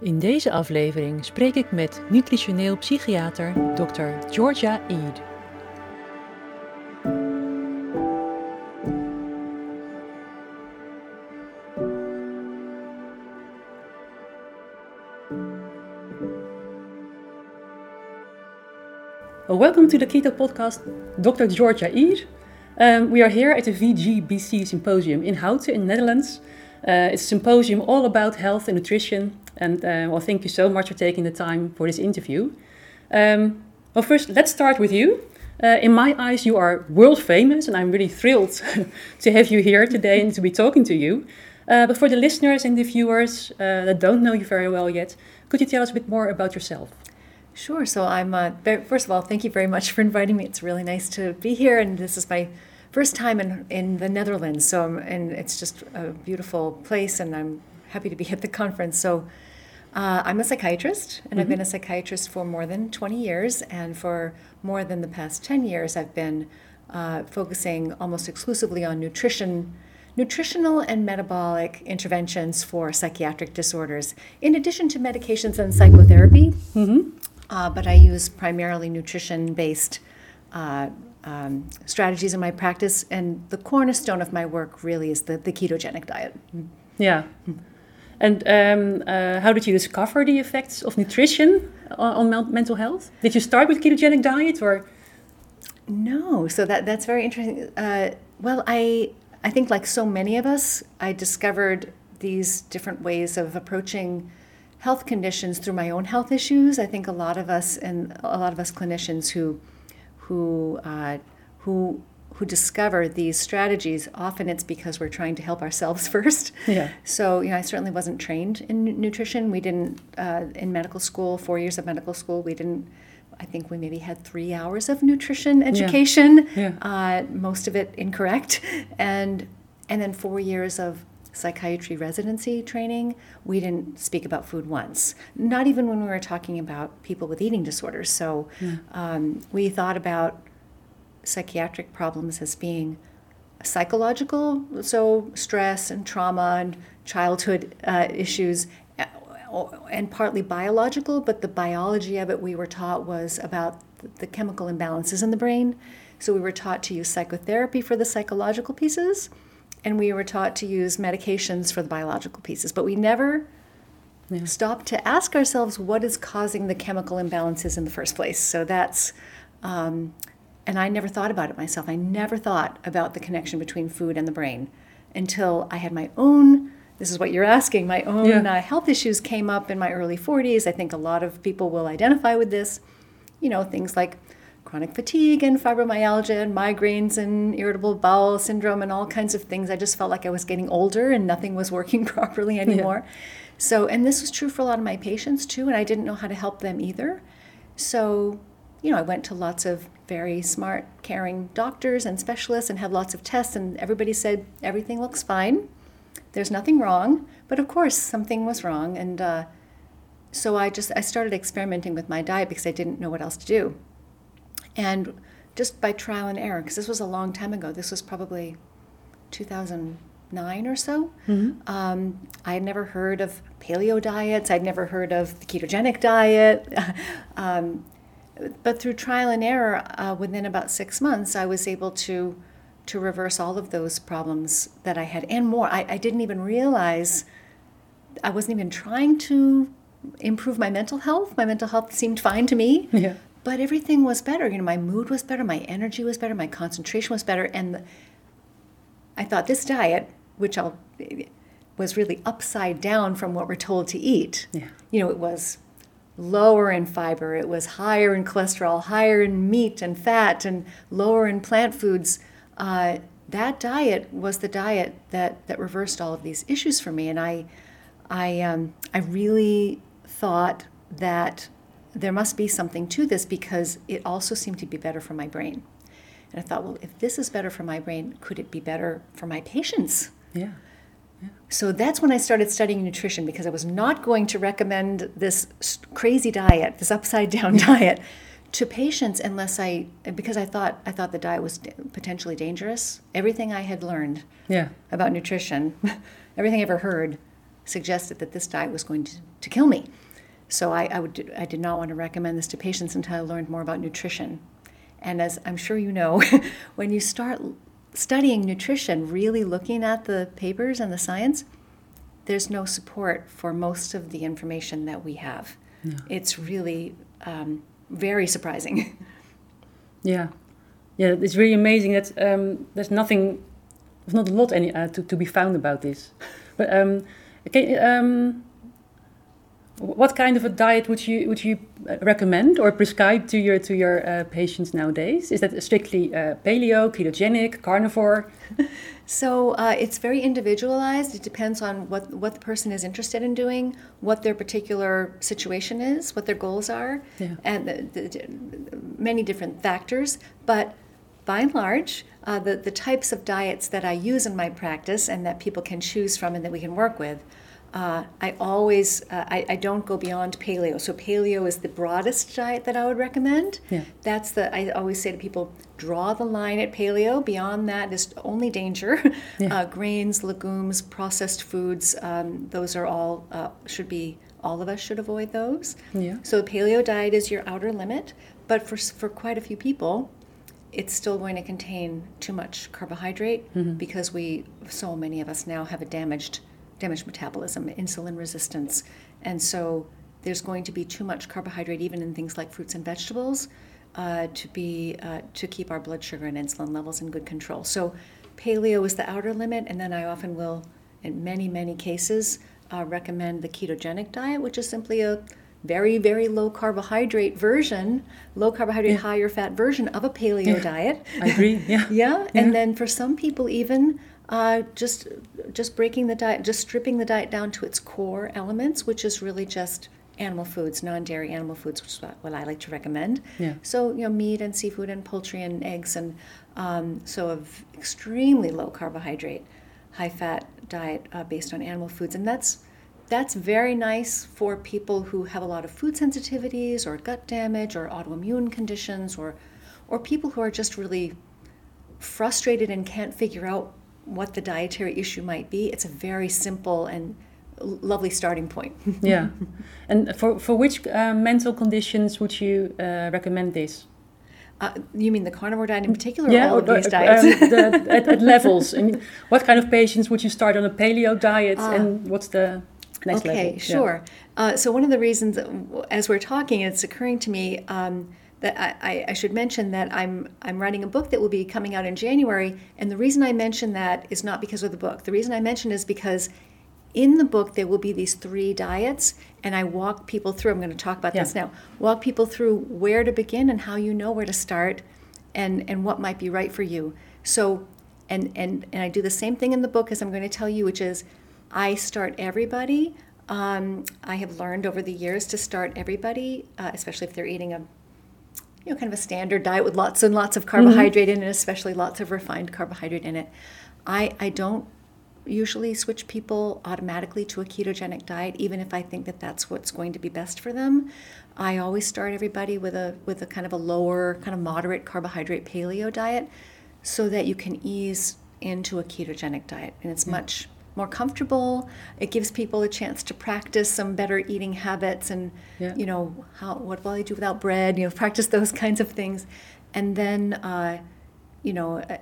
In deze aflevering spreek ik met nutritioneel psychiater Dr. Georgia Eid. Welcome to the Keto Podcast, Dr. Georgia Eid. Um, we are here at the VGBC Symposium in Houten in the Netherlands. Uh, it's a symposium all about health and nutrition. And uh, well, thank you so much for taking the time for this interview. Um, well, first, let's start with you. Uh, in my eyes, you are world famous, and I'm really thrilled to have you here today and to be talking to you. Uh, but for the listeners and the viewers uh, that don't know you very well yet, could you tell us a bit more about yourself? Sure. So I'm, uh, first of all, thank you very much for inviting me. It's really nice to be here, and this is my first time in, in the Netherlands. So, I'm, and it's just a beautiful place, and I'm happy to be at the conference. So, uh, I'm a psychiatrist, and mm-hmm. I've been a psychiatrist for more than 20 years, and for more than the past 10 years, I've been uh, focusing almost exclusively on nutrition, nutritional and metabolic interventions for psychiatric disorders, in addition to medications and psychotherapy. Mm-hmm. Uh, but I use primarily nutrition based uh, um, strategies in my practice, and the cornerstone of my work really is the, the ketogenic diet. Yeah. And um, uh, how did you discover the effects of nutrition on, on, mental health? Did you start with ketogenic diet or? No, so that that's very interesting. Uh, well, I I think like so many of us, I discovered these different ways of approaching health conditions through my own health issues. I think a lot of us and a lot of us clinicians who who uh, who who discover these strategies, often it's because we're trying to help ourselves first. Yeah. So, you know, I certainly wasn't trained in nutrition. We didn't, uh, in medical school, four years of medical school, we didn't, I think we maybe had three hours of nutrition education, yeah. Yeah. Uh, most of it incorrect. And, and then four years of psychiatry residency training, we didn't speak about food once, not even when we were talking about people with eating disorders. So yeah. um, we thought about psychiatric problems as being psychological, so stress and trauma and childhood uh, issues, uh, and partly biological, but the biology of it we were taught was about the chemical imbalances in the brain. So we were taught to use psychotherapy for the psychological pieces, and we were taught to use medications for the biological pieces, but we never yeah. stopped to ask ourselves what is causing the chemical imbalances in the first place. So that's um, and I never thought about it myself. I never thought about the connection between food and the brain until I had my own. This is what you're asking. My own yeah. uh, health issues came up in my early 40s. I think a lot of people will identify with this. You know, things like chronic fatigue and fibromyalgia and migraines and irritable bowel syndrome and all kinds of things. I just felt like I was getting older and nothing was working properly anymore. Yeah. So, and this was true for a lot of my patients too, and I didn't know how to help them either. So, you know, I went to lots of very smart, caring doctors and specialists and had lots of tests, and everybody said everything looks fine. There's nothing wrong, but of course something was wrong, and uh, so I just I started experimenting with my diet because I didn't know what else to do, and just by trial and error, because this was a long time ago. This was probably 2009 or so. Mm-hmm. Um, I had never heard of paleo diets. I'd never heard of the ketogenic diet. um, but through trial and error, uh, within about six months, I was able to to reverse all of those problems that I had and more. I, I didn't even realize I wasn't even trying to improve my mental health. My mental health seemed fine to me. Yeah. But everything was better. You know, my mood was better, my energy was better, my concentration was better, and the, I thought this diet, which I'll was really upside down from what we're told to eat. Yeah. You know, it was lower in fiber, it was higher in cholesterol, higher in meat and fat, and lower in plant foods. Uh, that diet was the diet that, that reversed all of these issues for me. And I, I, um, I really thought that there must be something to this because it also seemed to be better for my brain. And I thought, well, if this is better for my brain, could it be better for my patients? Yeah. So that's when I started studying nutrition because I was not going to recommend this crazy diet, this upside down diet to patients unless I because I thought I thought the diet was potentially dangerous. Everything I had learned yeah. about nutrition, everything I ever heard suggested that this diet was going to, to kill me. So I, I, would, I did not want to recommend this to patients until I learned more about nutrition. And as I'm sure you know, when you start studying nutrition, really looking at the papers and the science, there's no support for most of the information that we have. Yeah. It's really um, very surprising. Yeah, yeah, it's really amazing that um, there's nothing, there's not a lot any uh, to, to be found about this. But um, okay, um, what kind of a diet would you would you uh, recommend or prescribe to your to your uh, patients nowadays? Is that strictly uh, paleo, ketogenic, carnivore? so uh, it's very individualized. It depends on what what the person is interested in doing, what their particular situation is, what their goals are, yeah. and the, the, many different factors. But by and large, uh, the the types of diets that I use in my practice and that people can choose from and that we can work with uh, I always uh, I, I, don't go beyond paleo. So paleo is the broadest diet that I would recommend. Yeah. That's the I always say to people, draw the line at paleo. Beyond that is only danger. Yeah. Uh, grains, legumes, processed foods. Um, those are all uh, should be all of us should avoid those. Yeah. So the paleo diet is your outer limit, but for for quite a few people, it's still going to contain too much carbohydrate mm-hmm. because we so many of us now have a damaged damaged metabolism, insulin resistance. And so there's going to be too much carbohydrate even in things like fruits and vegetables uh, to be uh, to keep our blood sugar and insulin levels in good control. So paleo is the outer limit, and then I often will, in many many cases, uh, recommend the ketogenic diet, which is simply a very very low carbohydrate version, low carbohydrate yeah. higher fat version of a paleo yeah. diet. I agree. Yeah. yeah. yeah. And then for some people even uh, just just breaking the diet, just stripping the diet down to its core elements, which is really just animal foods, non-dairy animal foods, which is what I like to recommend. Yeah. So you know, meat and seafood and poultry and eggs, and um, so of extremely low carbohydrate, high fat diet uh, based on animal foods, and that's that's very nice for people who have a lot of food sensitivities or gut damage or autoimmune conditions or or people who are just really frustrated and can't figure out what the dietary issue might be, it's a very simple and lovely starting point. yeah. And for, for which uh, mental conditions would you uh, recommend this? Uh, you mean the carnivore diet in particular, yeah, or all of these um, diets? Um, the, at, at, levels. And what kind of patients would you start on a paleo diet, ah. and what's the next okay, level? Okay, sure. Yeah. Uh, so one of the reasons, as we're talking, it's occurring to me. Um, that I, I, should mention that I'm I'm writing a book that will be coming out in January, and the reason I mention that is not because of the book. The reason I mention is because in the book there will be these three diets, and I walk people through. I'm going to talk about yeah. this now. Walk people through where to begin and how you know where to start, and and what might be right for you. So, and and and I do the same thing in the book as I'm going to tell you, which is I start everybody. Um, I have learned over the years to start everybody, uh, especially if they're eating a you know, kind of a standard diet with lots and lots of carbohydrate mm-hmm. in it, especially lots of refined carbohydrate in it. I, I don't usually switch people automatically to a ketogenic diet, even if I think that that's what's going to be best for them. I always start everybody with a with a kind of a lower, kind of moderate carbohydrate paleo diet, so that you can ease into a ketogenic diet, and it's much more comfortable. It gives people a chance to practice some better eating habits and yeah. you know how what will I do without bread? You know, practice those kinds of things, and then uh, you know, uh,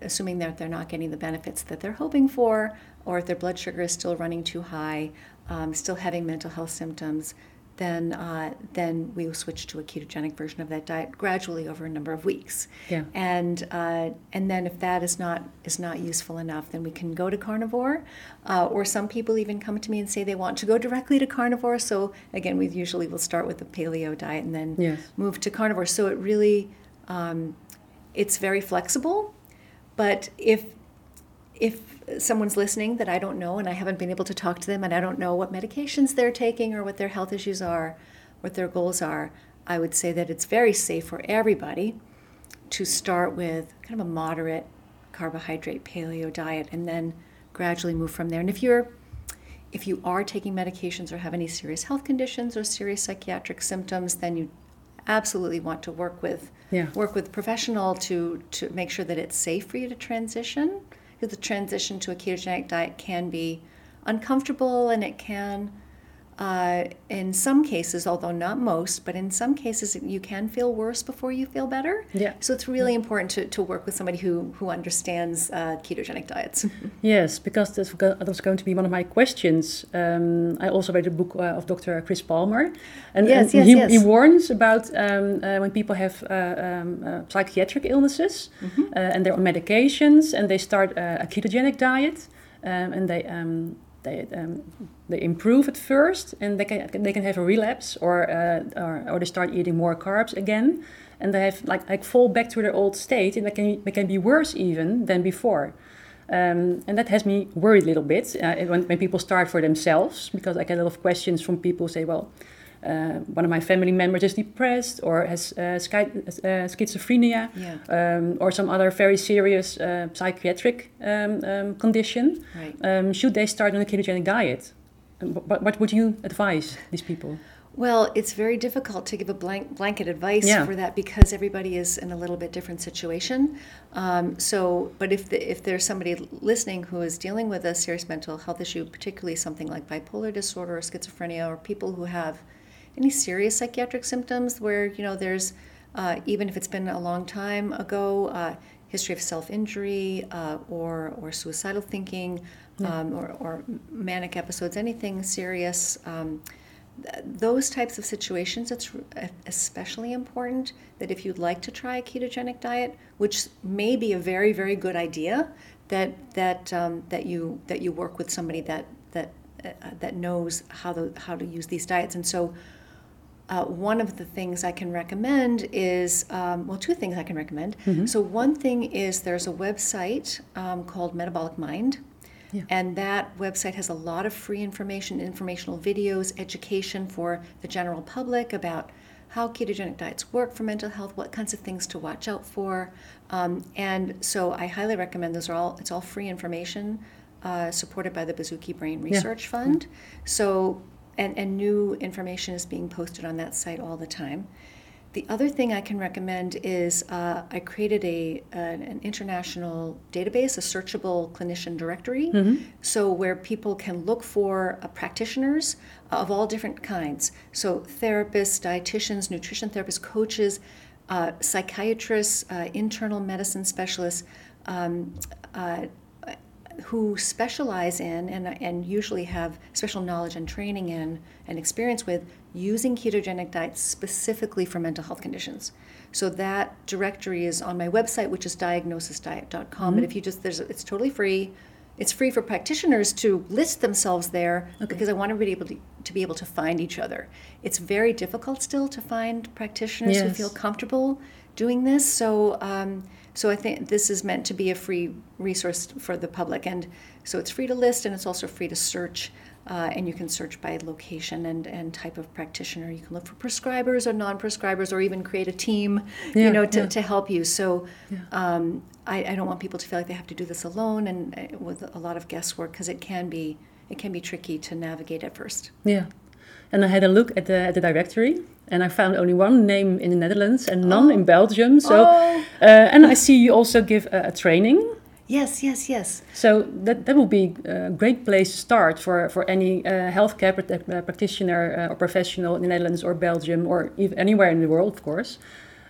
assuming that they're not getting the benefits that they're hoping for, or if their blood sugar is still running too high, um, still having mental health symptoms, then uh, then we will switch to a ketogenic version of that diet gradually over a number of weeks. Yeah. And uh, and then if that is not is not useful enough, then we can go to carnivore. Uh, or some people even come to me and say they want to go directly to carnivore. So again, we usually will start with the paleo diet and then yes. move to carnivore. So it really um, it's very flexible. But if if someone's listening that I don't know and I haven't been able to talk to them and I don't know what medications they're taking or what their health issues are, what their goals are, I would say that it's very safe for everybody to start with kind of a moderate carbohydrate paleo diet and then gradually move from there. And if you're if you are taking medications or have any serious health conditions or serious psychiatric symptoms, then you absolutely want to work with yeah. work with professional to to make sure that it's safe for you to transition the transition to a ketogenic diet can be uncomfortable and it can uh, in some cases, although not most, but in some cases, you can feel worse before you feel better. Yeah. So it's really important to, to work with somebody who, who understands uh, ketogenic diets. yes, because that was going to be one of my questions. Um, I also read a book uh, of Dr. Chris Palmer, and, yes, and yes, he, yes. he warns about um, uh, when people have uh, um, uh, psychiatric illnesses Mm-hmm. and they're on medications and they start a ketogenic diet um, and they um, they um, they improve at first and they can they can have a relapse or, uh, or or they start eating more carbs again and they have like like fall back to their old state and they can they can be worse even than before. Um, and that has me worried a little bit uh, when, when people start for themselves because I get a lot of questions from people say, well, uh, one of my family members is depressed or has uh, schi- uh, schizophrenia Yeah. um, or some other very serious uh, psychiatric um, um, condition. Right. Um, should they start on a ketogenic diet? Um, What, what would you advise these people? Well, it's very difficult to give a blank, blanket advice Yeah. for that because everybody is in a little bit different situation. Um, so, but if the, if there's somebody listening who is dealing with a serious mental health issue, particularly something like bipolar disorder or schizophrenia, or people who have any serious psychiatric symptoms, where you know there's uh, even if it's been a long time ago, uh, history of self-injury uh, or or suicidal thinking, um, or, or manic episodes, anything serious. Um, those types of situations, it's especially important that if you'd like to try a ketogenic diet, which may be a very, very good idea, that that um, that you that you work with somebody that that uh, that knows how to how to use these diets. And so, uh, one of the things I can recommend is um, well, two things I can recommend. So one thing is there's a website um, called Metabolic Mind. Yeah. And that website has a lot of free information, informational videos, education for the general public about how ketogenic diets work for mental health, what kinds of things to watch out for. Um, and so I highly recommend those are all, it's all free information uh, supported by the Baszucki Brain Research Fund. So, and, and new information is being posted on that site all the time. The other thing I can recommend is uh, I created a an, an international database, a searchable clinician directory, so where people can look for uh, practitioners of all different kinds. So therapists, dietitians, nutrition therapists, coaches, uh, psychiatrists, uh, internal medicine specialists. Um, uh, who specialize in and, and usually have special knowledge and training in and experience with using ketogenic diets specifically for mental health conditions. So that directory is on my website, which is diagnosisdiet.com. But if you just there's it's totally free. It's free for practitioners to list themselves there because I want everybody able to, to be able to find each other. It's very difficult still to find practitioners who feel comfortable doing this. So, um, so I think this is meant to be a free resource for the public, and so it's free to list, and it's also free to search. Uh, and you can search by location and, and type of practitioner. You can look for prescribers or non-prescribers, or even create a team, Yeah, you know, to, yeah. to help you. So um, I, I don't want people to feel like they have to do this alone and uh, with a lot of guesswork because it can be it can be tricky to navigate at first. Yeah. And I had a look at the, at the directory and I found only one name in the Netherlands and none in Belgium. So, Oh. uh, and I see you also give a, a training. Yes, yes, yes. So that, that would be a great place to start for, for any uh, healthcare uh, practitioner uh, or professional in the Netherlands or Belgium or anywhere in the world, of course,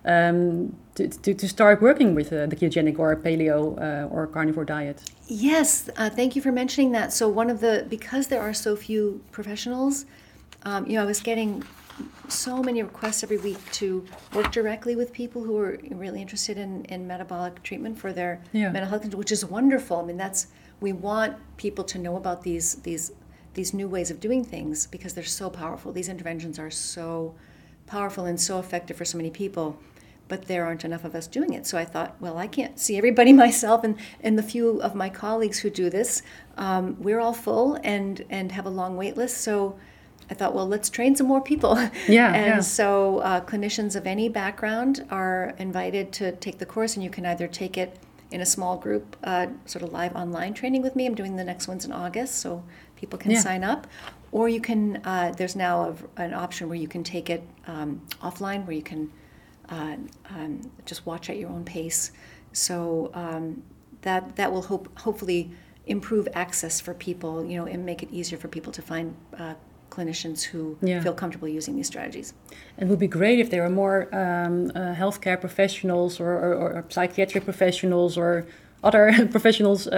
um, to, to, to start working with uh, the ketogenic or paleo uh, or carnivore diet. Yes, uh, thank you for mentioning that. So one of the because there are so few professionals, um, you know, I was getting so many requests every week to work directly with people who are really interested in, in metabolic treatment for their Yeah. mental health, which is wonderful. I mean, that's we want people to know about these these these new ways of doing things because they're so powerful. These interventions are so powerful and so effective for so many people but there aren't enough of us doing it. So I thought, well, I can't see everybody myself, and, and the few of my colleagues who do this, um, we're all full and and have a long wait list. So I thought, well, let's train some more people. Yeah, and yeah. so uh, clinicians of any background are invited to take the course, and you can either take it in a small group, uh, sort of live online training with me. I'm doing the next ones in August, so people can Yeah. sign up. Or you can, uh, there's now a, an option where you can take it um, offline, where you can uh, um, just watch at your own pace. So um, that that will hope hopefully improve access for people, you know, and make it easier for people to find uh, clinicians who Yeah. feel comfortable using these strategies. It would be great if there were more um, uh, healthcare professionals or, or, or psychiatric professionals or other professionals uh,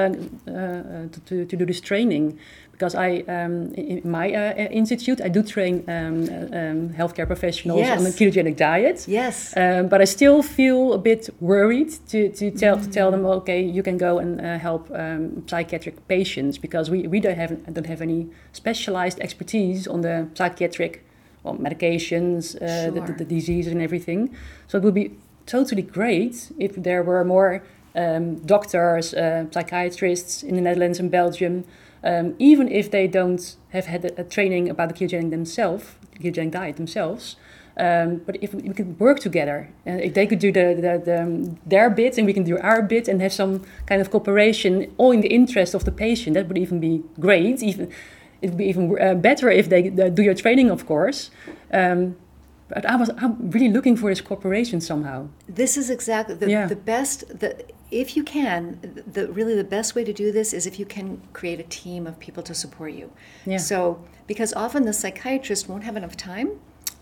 uh, to, to, to do this training. Because I, um, in my uh, institute, I do train um, uh, um, healthcare professionals on a ketogenic diet. Yes. Um, but I still feel a bit worried to, to tell to tell them, okay, you can go and uh, help um, psychiatric patients because we, we don't have don't have any specialized expertise on the psychiatric well, medications, uh, the, the, the disease and everything. So it would be totally great if there were more um, doctors, uh, psychiatrists in the Netherlands and Belgium, um, even if they don't have had a, a training about the ketogenic themselves, ketogenic diet themselves. Um, but if we could work together, and if they could do the, the, the, um, their bit and we can do our bit and have some kind of cooperation, all in the interest of the patient, that would even be great. Even it would be even uh, better if they uh, do your training, of course. Um, but I was I'm really looking for this cooperation somehow. This is exactly the, Yeah. the best. The, if you can, the really the best way to do this is if you can create a team of people to support you. Yeah. So because often the psychiatrist won't have enough time,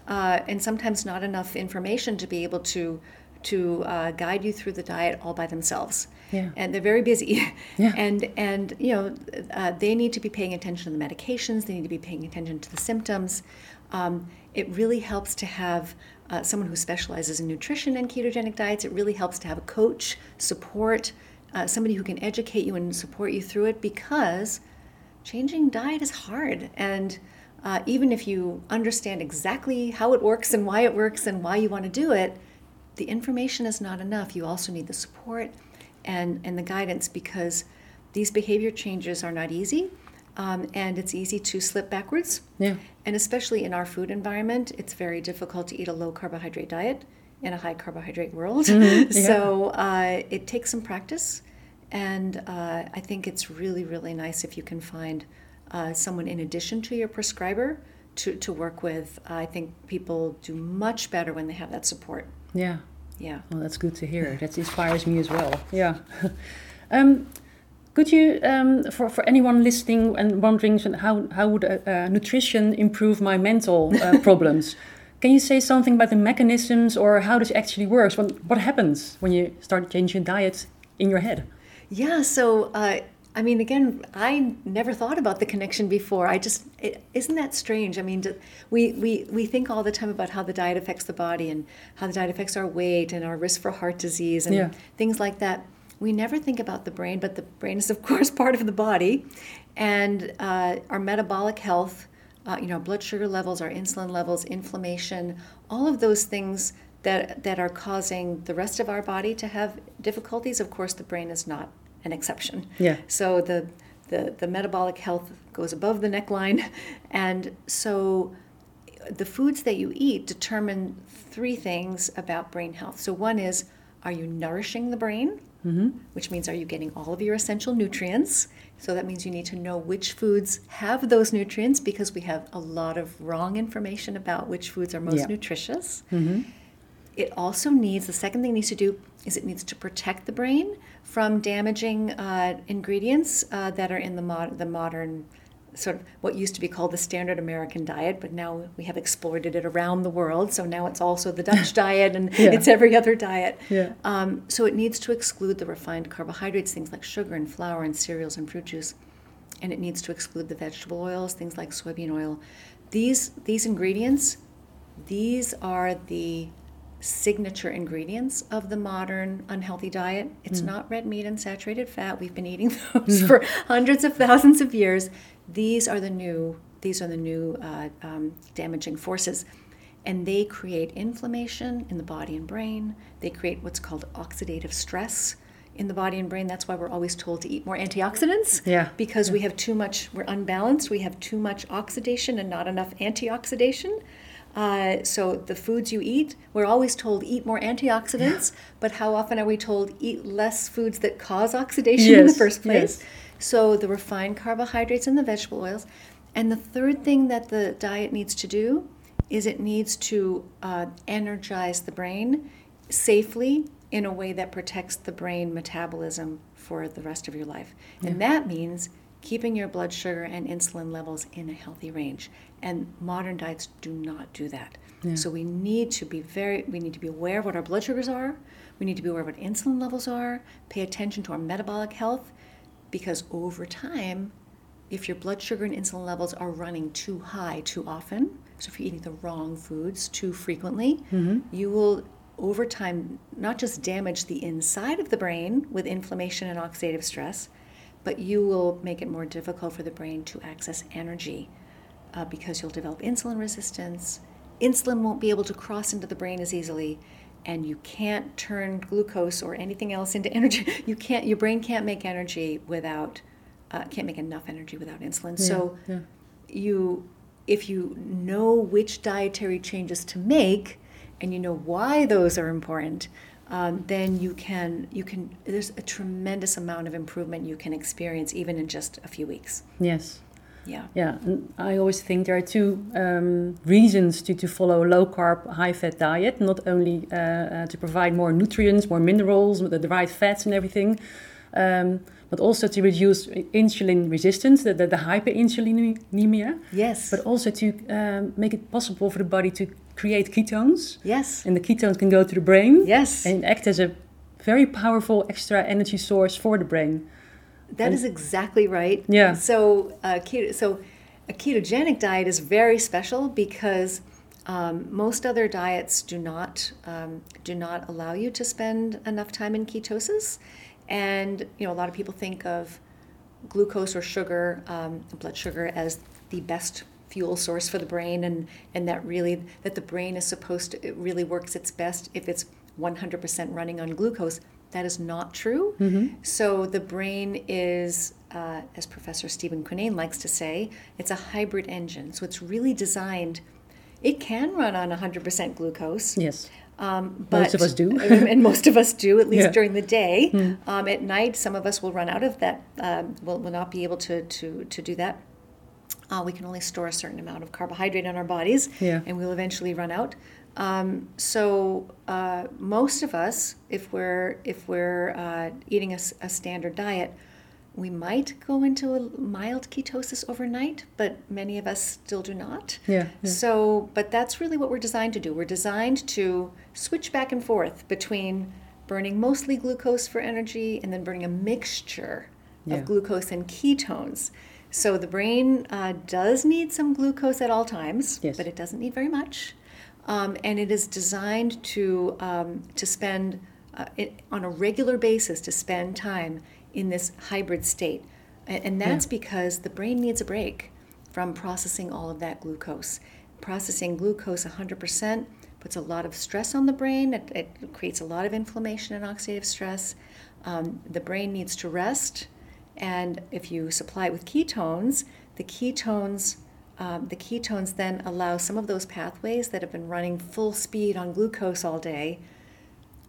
uh, and sometimes not enough information to be able to to uh, guide you through the diet all by themselves. Yeah. And they're very busy. Yeah. And and you know uh, they need to be paying attention to the medications. They need to be paying attention to the symptoms. Um, it really helps to have uh, someone who specializes in nutrition and ketogenic diets. It really helps to have a coach, support, uh, somebody who can educate you and support you through it because changing diet is hard. And uh, even if you understand exactly how it works and why it works and why you want to do it, the information is not enough. You also need the support and, and the guidance because these behavior changes are not easy. Um, and it's easy to slip backwards. Yeah. And especially in our food environment, it's very difficult to eat a low carbohydrate diet in a high carbohydrate world. Mm-hmm. yeah. so uh, it takes some practice. And uh, I think it's really, really nice if you can find uh, someone in addition to your prescriber to, to work with. I think people do much better when they have that support. Yeah. Yeah. Well, that's good to hear. That inspires me as well. Yeah. um, could you, um, for, for anyone listening and wondering how, how would uh, uh, nutrition improve my mental uh, problems, can you say something about the mechanisms or how this actually works? What, what happens when you start changing diet in your head? Yeah, so uh, I mean, again, I never thought about the connection before. I just isn't that strange? I mean, we, we we think all the time about how the diet affects the body and how the diet affects our weight and our risk for heart disease and Yeah. things like that. We never think about the brain, but the brain is of course part of the body, and uh, our metabolic health. Uh, you know, blood sugar levels, our insulin levels, inflammation, all of those things that that are causing the rest of our body to have difficulties. Of course, the brain is not an exception. Yeah. So the the, the metabolic health goes above the neckline, and so the foods that you eat determine three things about brain health. So one is, are you nourishing the brain? Which means, are you getting all of your essential nutrients? So that means you need to know which foods have those nutrients because we have a lot of wrong information about which foods are most Yeah. nutritious. It also needs, the second thing it needs to do is it needs to protect the brain from damaging uh, ingredients uh, that are in the, mod- the modern, sort of what used to be called the standard American diet, but now we have exploited it around the world. So now it's also the Dutch diet and Yeah. it's every other diet. Yeah. Um, so it needs to exclude the refined carbohydrates, things like sugar and flour and cereals and fruit juice. And it needs to exclude the vegetable oils, things like soybean oil. These, these ingredients, these are the signature ingredients of the modern unhealthy diet. It's not red meat and saturated fat. We've been eating those for hundreds of thousands of years. These are the new. These are the new uh, um, damaging forces, and they create inflammation in the body and brain. They create what's called oxidative stress in the body and brain. That's why we're always told to eat more antioxidants. Yeah. Because we have too much. We're unbalanced. We have too much oxidation and not enough antioxidation. Uh, so the foods you eat, we're always told eat more antioxidants, but how often are we told eat less foods that cause oxidation in the first place? yes. So the refined carbohydrates and the vegetable oils. And the third thing that the diet needs to do is it needs to uh, energize the brain safely in a way that protects the brain metabolism for the rest of your life. And that means keeping your blood sugar and insulin levels in a healthy range. And modern diets do not do that. Yeah. So we need to be very we need to be aware of what our blood sugars are. We need to be aware of what insulin levels are, pay attention to our metabolic health because over time if your blood sugar and insulin levels are running too high too often, so if you're eating the wrong foods too frequently, you will over time not just damage the inside of the brain with inflammation and oxidative stress, but you will make it more difficult for the brain to access energy uh, because you'll develop insulin resistance. Insulin won't be able to cross into the brain as easily, and you can't turn glucose or anything else into energy. You can't. Your brain can't make energy without uh, can't make enough energy without insulin. so yeah. you, if you know which dietary changes to make, and you know why those are important, um, then you can you can. There's a tremendous amount of improvement you can experience even in just a few weeks. Yes. Yeah. Yeah, and I always think there are two um, reasons to, to follow a low carb, high fat diet. Not only uh, uh, to provide more nutrients, more minerals, the, the right fats and everything, um, but also to reduce insulin resistance, the, the, the hyperinsulinemia. Yes. But also to um, make it possible for the body to create ketones. yes. And the ketones can go to the brain Yes. and act as a very powerful extra energy source for the brain. That is exactly right. Yeah. So, uh, keto, so a ketogenic diet is very special because um, most other diets do not um, do not allow you to spend enough time in ketosis, and you know a lot of people think of glucose or sugar, um, blood sugar, as the best fuel source for the brain, and and that really that the brain is supposed to it really works its best if it's 100% running on glucose. That is not true. So the brain is, uh, as Professor Stephen Cunnane likes to say, it's a hybrid engine. So it's really designed. It can run on 100% glucose. Yes. Um, but, Most of us do. and most of us do, at least Yeah. During the day. Um, at night, some of us will run out of that. Um, will will not be able to to to do that. Uh, we can only store a certain amount of carbohydrate in our bodies, Yeah. and we'll eventually run out. Um, so uh, most of us, if we're if we're uh, eating a standard diet, we might go into a mild ketosis overnight, but many of us still do not. Yeah, yeah. So, but that's really what we're designed to do. We're designed to switch back and forth between burning mostly glucose for energy and then burning a mixture Yeah. of glucose and ketones. So the brain uh, does need some glucose at all times, Yes. but it doesn't need very much. Um, and it is designed to um, to spend uh, it, on a regular basis to spend time in this hybrid state, and, and that's because the brain needs a break from processing all of that glucose. Processing glucose 100% puts a lot of stress on the brain. It, it creates a lot of inflammation and oxidative stress. Um, the brain needs to rest, and if you supply it with ketones, the ketones um, the ketones then allow some of those pathways that have been running full speed on glucose all day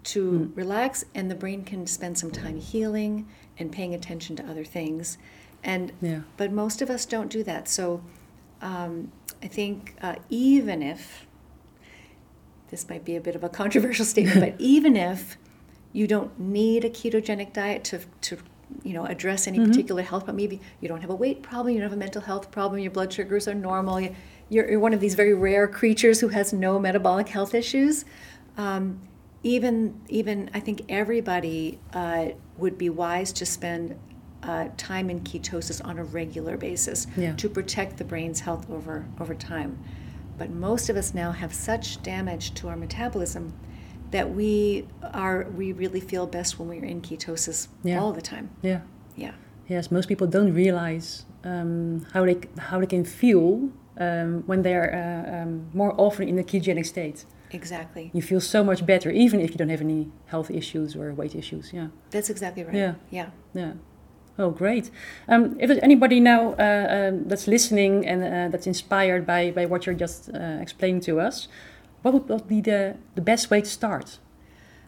to relax, and the brain can spend some time healing and paying attention to other things. And Yeah. but most of us don't do that. So um, I think uh, even if this might be a bit of a controversial statement, but even if you don't need a ketogenic diet to, to you know, address any particular health problem, maybe you don't have a weight problem, you don't have a mental health problem, your blood sugars are normal, you- you're, you're one of these very rare creatures who has no metabolic health issues. Um, even, even I think everybody uh, would be wise to spend uh, time in ketosis on a regular basis Yeah. to protect the brain's health over, over time. But most of us now have such damage to our metabolism that we are we really feel best when we're in ketosis Yeah. all the time. Yeah. Yeah. Yes, most people don't realize um, how they how they can feel um, when they are uh, um, more often in a ketogenic state. Exactly. You feel so much better, even if you don't have any health issues or weight issues. Yeah, That's exactly right. Yeah. Yeah. yeah. Oh, great. Um, if there's anybody now uh, um, that's listening and uh, that's inspired by, by what you're just uh, explaining to us, what would what be the, the best way to start?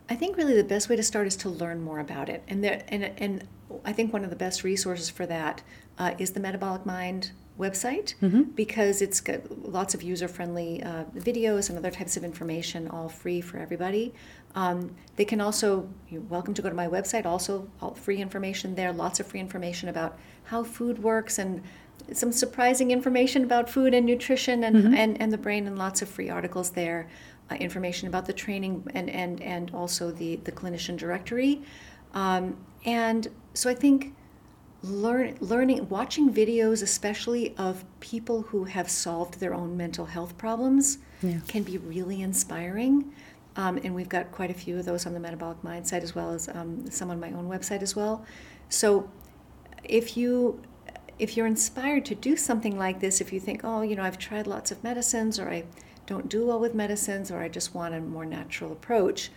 I think really the best way to start is to learn more about it, and there and and I think one of the best resources for that uh, is the Metabolic Mind website because it's got lots of user friendly uh, videos and other types of information, all free for everybody. Um, they can also, you're welcome to go to my website, also, all free information there, lots of free information about how food works and some surprising information about food and nutrition and, and, and the brain, and lots of free articles there, uh, information about the training and, and, and also the, the clinician directory. Um, and so I think learn, learning, watching videos, especially of people who have solved their own mental health problems, Yeah. can be really inspiring. Um, and we've got quite a few of those on the Metabolic Mind site as well as um, some on my own website as well. So if you if you're inspired to do something like this, if you think, oh, you know, I've tried lots of medicines, or I don't do well with medicines, or I just want a more natural approach,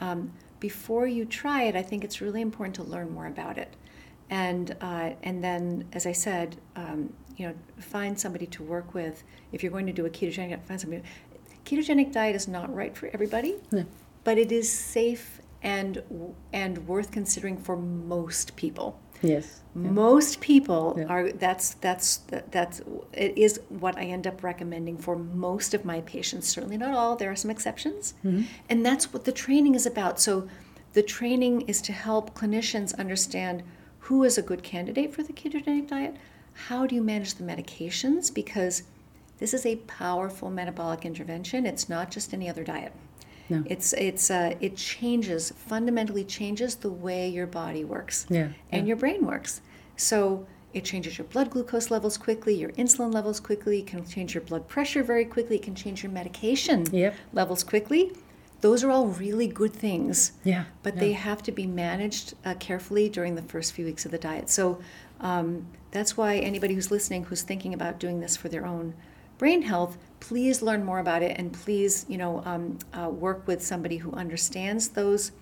um, before you try it, I think it's really important to learn more about it, and uh, and then, as I said, um, you know, find somebody to work with. If you're going to do a ketogenic, diet, find somebody. Ketogenic diet is not right for everybody, No. but it is safe and and worth considering for most people Yes. most people Yeah. are that's that's that's it is what i end up recommending for most of my patients certainly not all there are some exceptions. Mm-hmm. And that's what the training is about. So the training is to help clinicians understand who is a good candidate for the ketogenic diet how do you manage the medications because this is a powerful metabolic intervention it's not just any other diet No. it's it's uh, it changes fundamentally changes the way your body works Yeah, and yeah. your brain works. So it changes your blood glucose levels quickly, your insulin levels quickly, it can change your blood pressure very quickly, it can change your medication Yep. levels quickly. Those are all really good things. Yeah, But yeah. they have to be managed uh, carefully during the first few weeks of the diet. So um, that's why anybody who's listening who's thinking about doing this for their own brain health, please learn more about it and please, you know, um, uh, work with somebody who understands those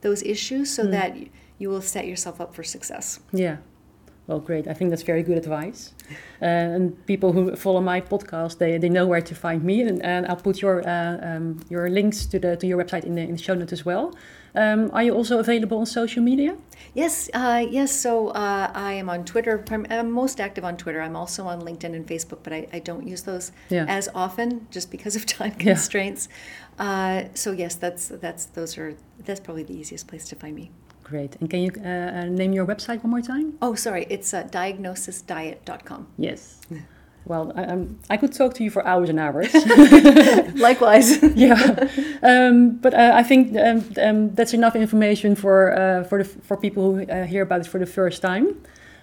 those issues so that you will set yourself up for success. Yeah. Well, great. I think that's very good advice. Uh, and people who follow my podcast, they, they know where to find me, and, and I'll put your uh, um, your links to the to your website in the in the show notes as well. Um, are you also available on social media? Yes, uh, yes. So uh, I am on Twitter. I'm most active on Twitter. I'm also on LinkedIn and Facebook, but I, I don't use those Yeah. as often just because of time Yeah. constraints. Uh, so yes, that's that's those are that's probably the easiest place to find me. Great. And can you uh, uh, name your website one more time? Oh, sorry, it's uh, diagnosisdiet.com. Yes. Well, I, I'm, I could talk to you for hours and hours. Likewise. yeah, um, but uh, I think um, um, that's enough information for uh, for the for people who uh, hear about it for the first time.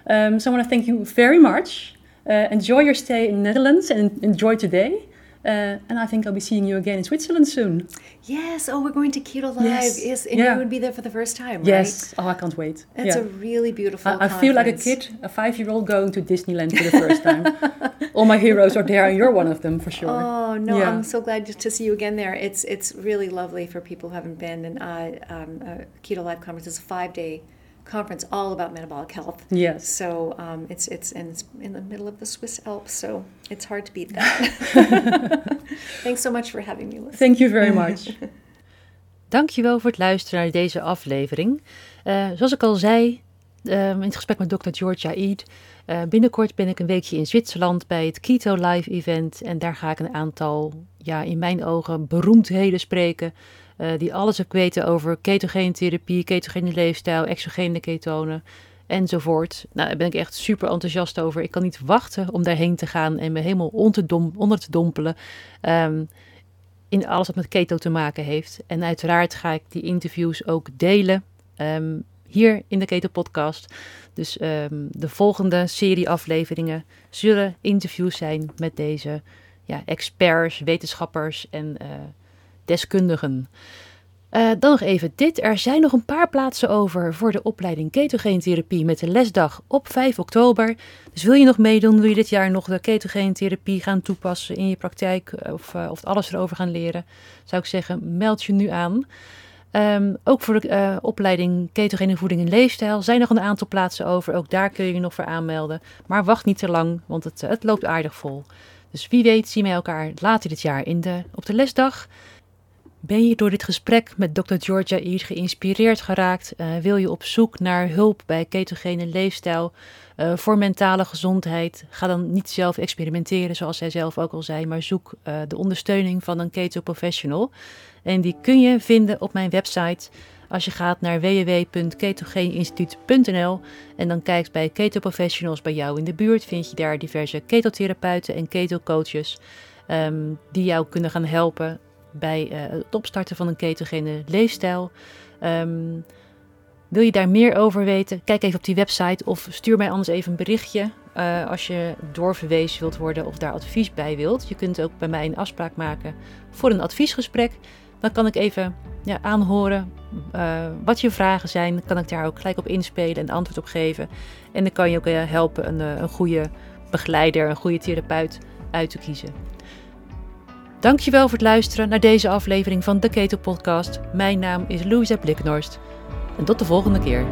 Um, so I want to thank you very much. Uh, enjoy your stay in Netherlands and enjoy today. Uh, and I think I'll be seeing you again in Switzerland soon. yes. Oh, we're going to Keto Live. Yes. Yes, and Yeah. you would be there for the first time, right? Yes. Oh, I can't wait. That's Yeah. a really beautiful. I, I feel like a kid, a five-year-old going to Disneyland for the first time. All my heroes are there, and you're one of them for sure. Oh no, Yeah. I'm so glad to see you again there. It's it's really lovely for people who haven't been. And uh, um, uh, Keto Live conference is a five day conference all about metabolic health. Yes. So um, it's it's and it's in the middle of the Swiss Alps, so it's hard to beat that. Thanks so much for having me, Liz. Thank you very much. Dankjewel voor het luisteren naar deze aflevering. Eh, zoals ik al zei ehm, in het gesprek met Dr. George Aid, eh, binnenkort ben ik een weekje in Zwitserland bij het Keto Live Event. En daar ga ik een aantal, ja, in mijn ogen, beroemdheden spreken. Eh, die alles ook weten over ketogene therapie, ketogene leefstijl, exogene ketonen enzovoort. Nou, daar ben ik echt super enthousiast over. Ik kan niet wachten om daarheen te gaan en me helemaal onder te, dompelen. Ehm, in alles wat met keto te maken heeft. En uiteraard ga ik die interviews ook delen ehm, hier in de Keto Podcast. Dus ehm, de volgende serie afleveringen zullen interviews zijn met deze ja, experts, wetenschappers en eh, deskundigen. Eh, dan nog even dit. Er zijn nog een paar plaatsen over voor de opleiding ketogeen-therapie met de lesdag op 5 oktober. Dus wil je nog meedoen, wil je dit jaar nog de ketogeen-therapie gaan toepassen in je praktijk eh, of, eh, of alles erover gaan leren, zou ik zeggen, meld je nu aan. Ehm, ook voor de opleiding ketogene voeding en leefstijl zijn nog een aantal plaatsen over. Ook daar kun je je nog voor aanmelden. Maar wacht niet te lang, want het, het loopt aardig vol. Dus wie weet zien wij elkaar later dit jaar in de, op de lesdag. Ben je door dit gesprek met Dr. Georgia Eid geïnspireerd geraakt? Uh, wil je op zoek naar hulp bij ketogene leefstijl uh, voor mentale gezondheid? Ga dan niet zelf experimenteren, zoals zij zelf ook al zei, maar zoek uh, de ondersteuning van een keto professional. En die kun je vinden op mijn website. Als je gaat naar www.ketogeeninstituut.nl en dan kijkt bij Keto Professionals bij jou in de buurt, vind je daar diverse ketotherapeuten en ketocoaches um, die jou kunnen gaan helpen bij uh, het opstarten van een ketogene leefstijl. Um, wil je daar meer over weten? Kijk even op die website of stuur mij anders even een berichtje uh, als je doorverwezen wilt worden of daar advies bij wilt. Je kunt ook bij mij een afspraak maken voor een adviesgesprek. Dan kan ik even ja, aanhoren uh, wat je vragen zijn. Dan kan ik daar ook gelijk op inspelen en antwoord op geven. En dan kan je ook helpen een, een goede begeleider, een goede therapeut uit te kiezen. Dankjewel voor het luisteren naar deze aflevering van de Keto Podcast. Mijn naam is Louisa Bliknorst. En tot de volgende keer.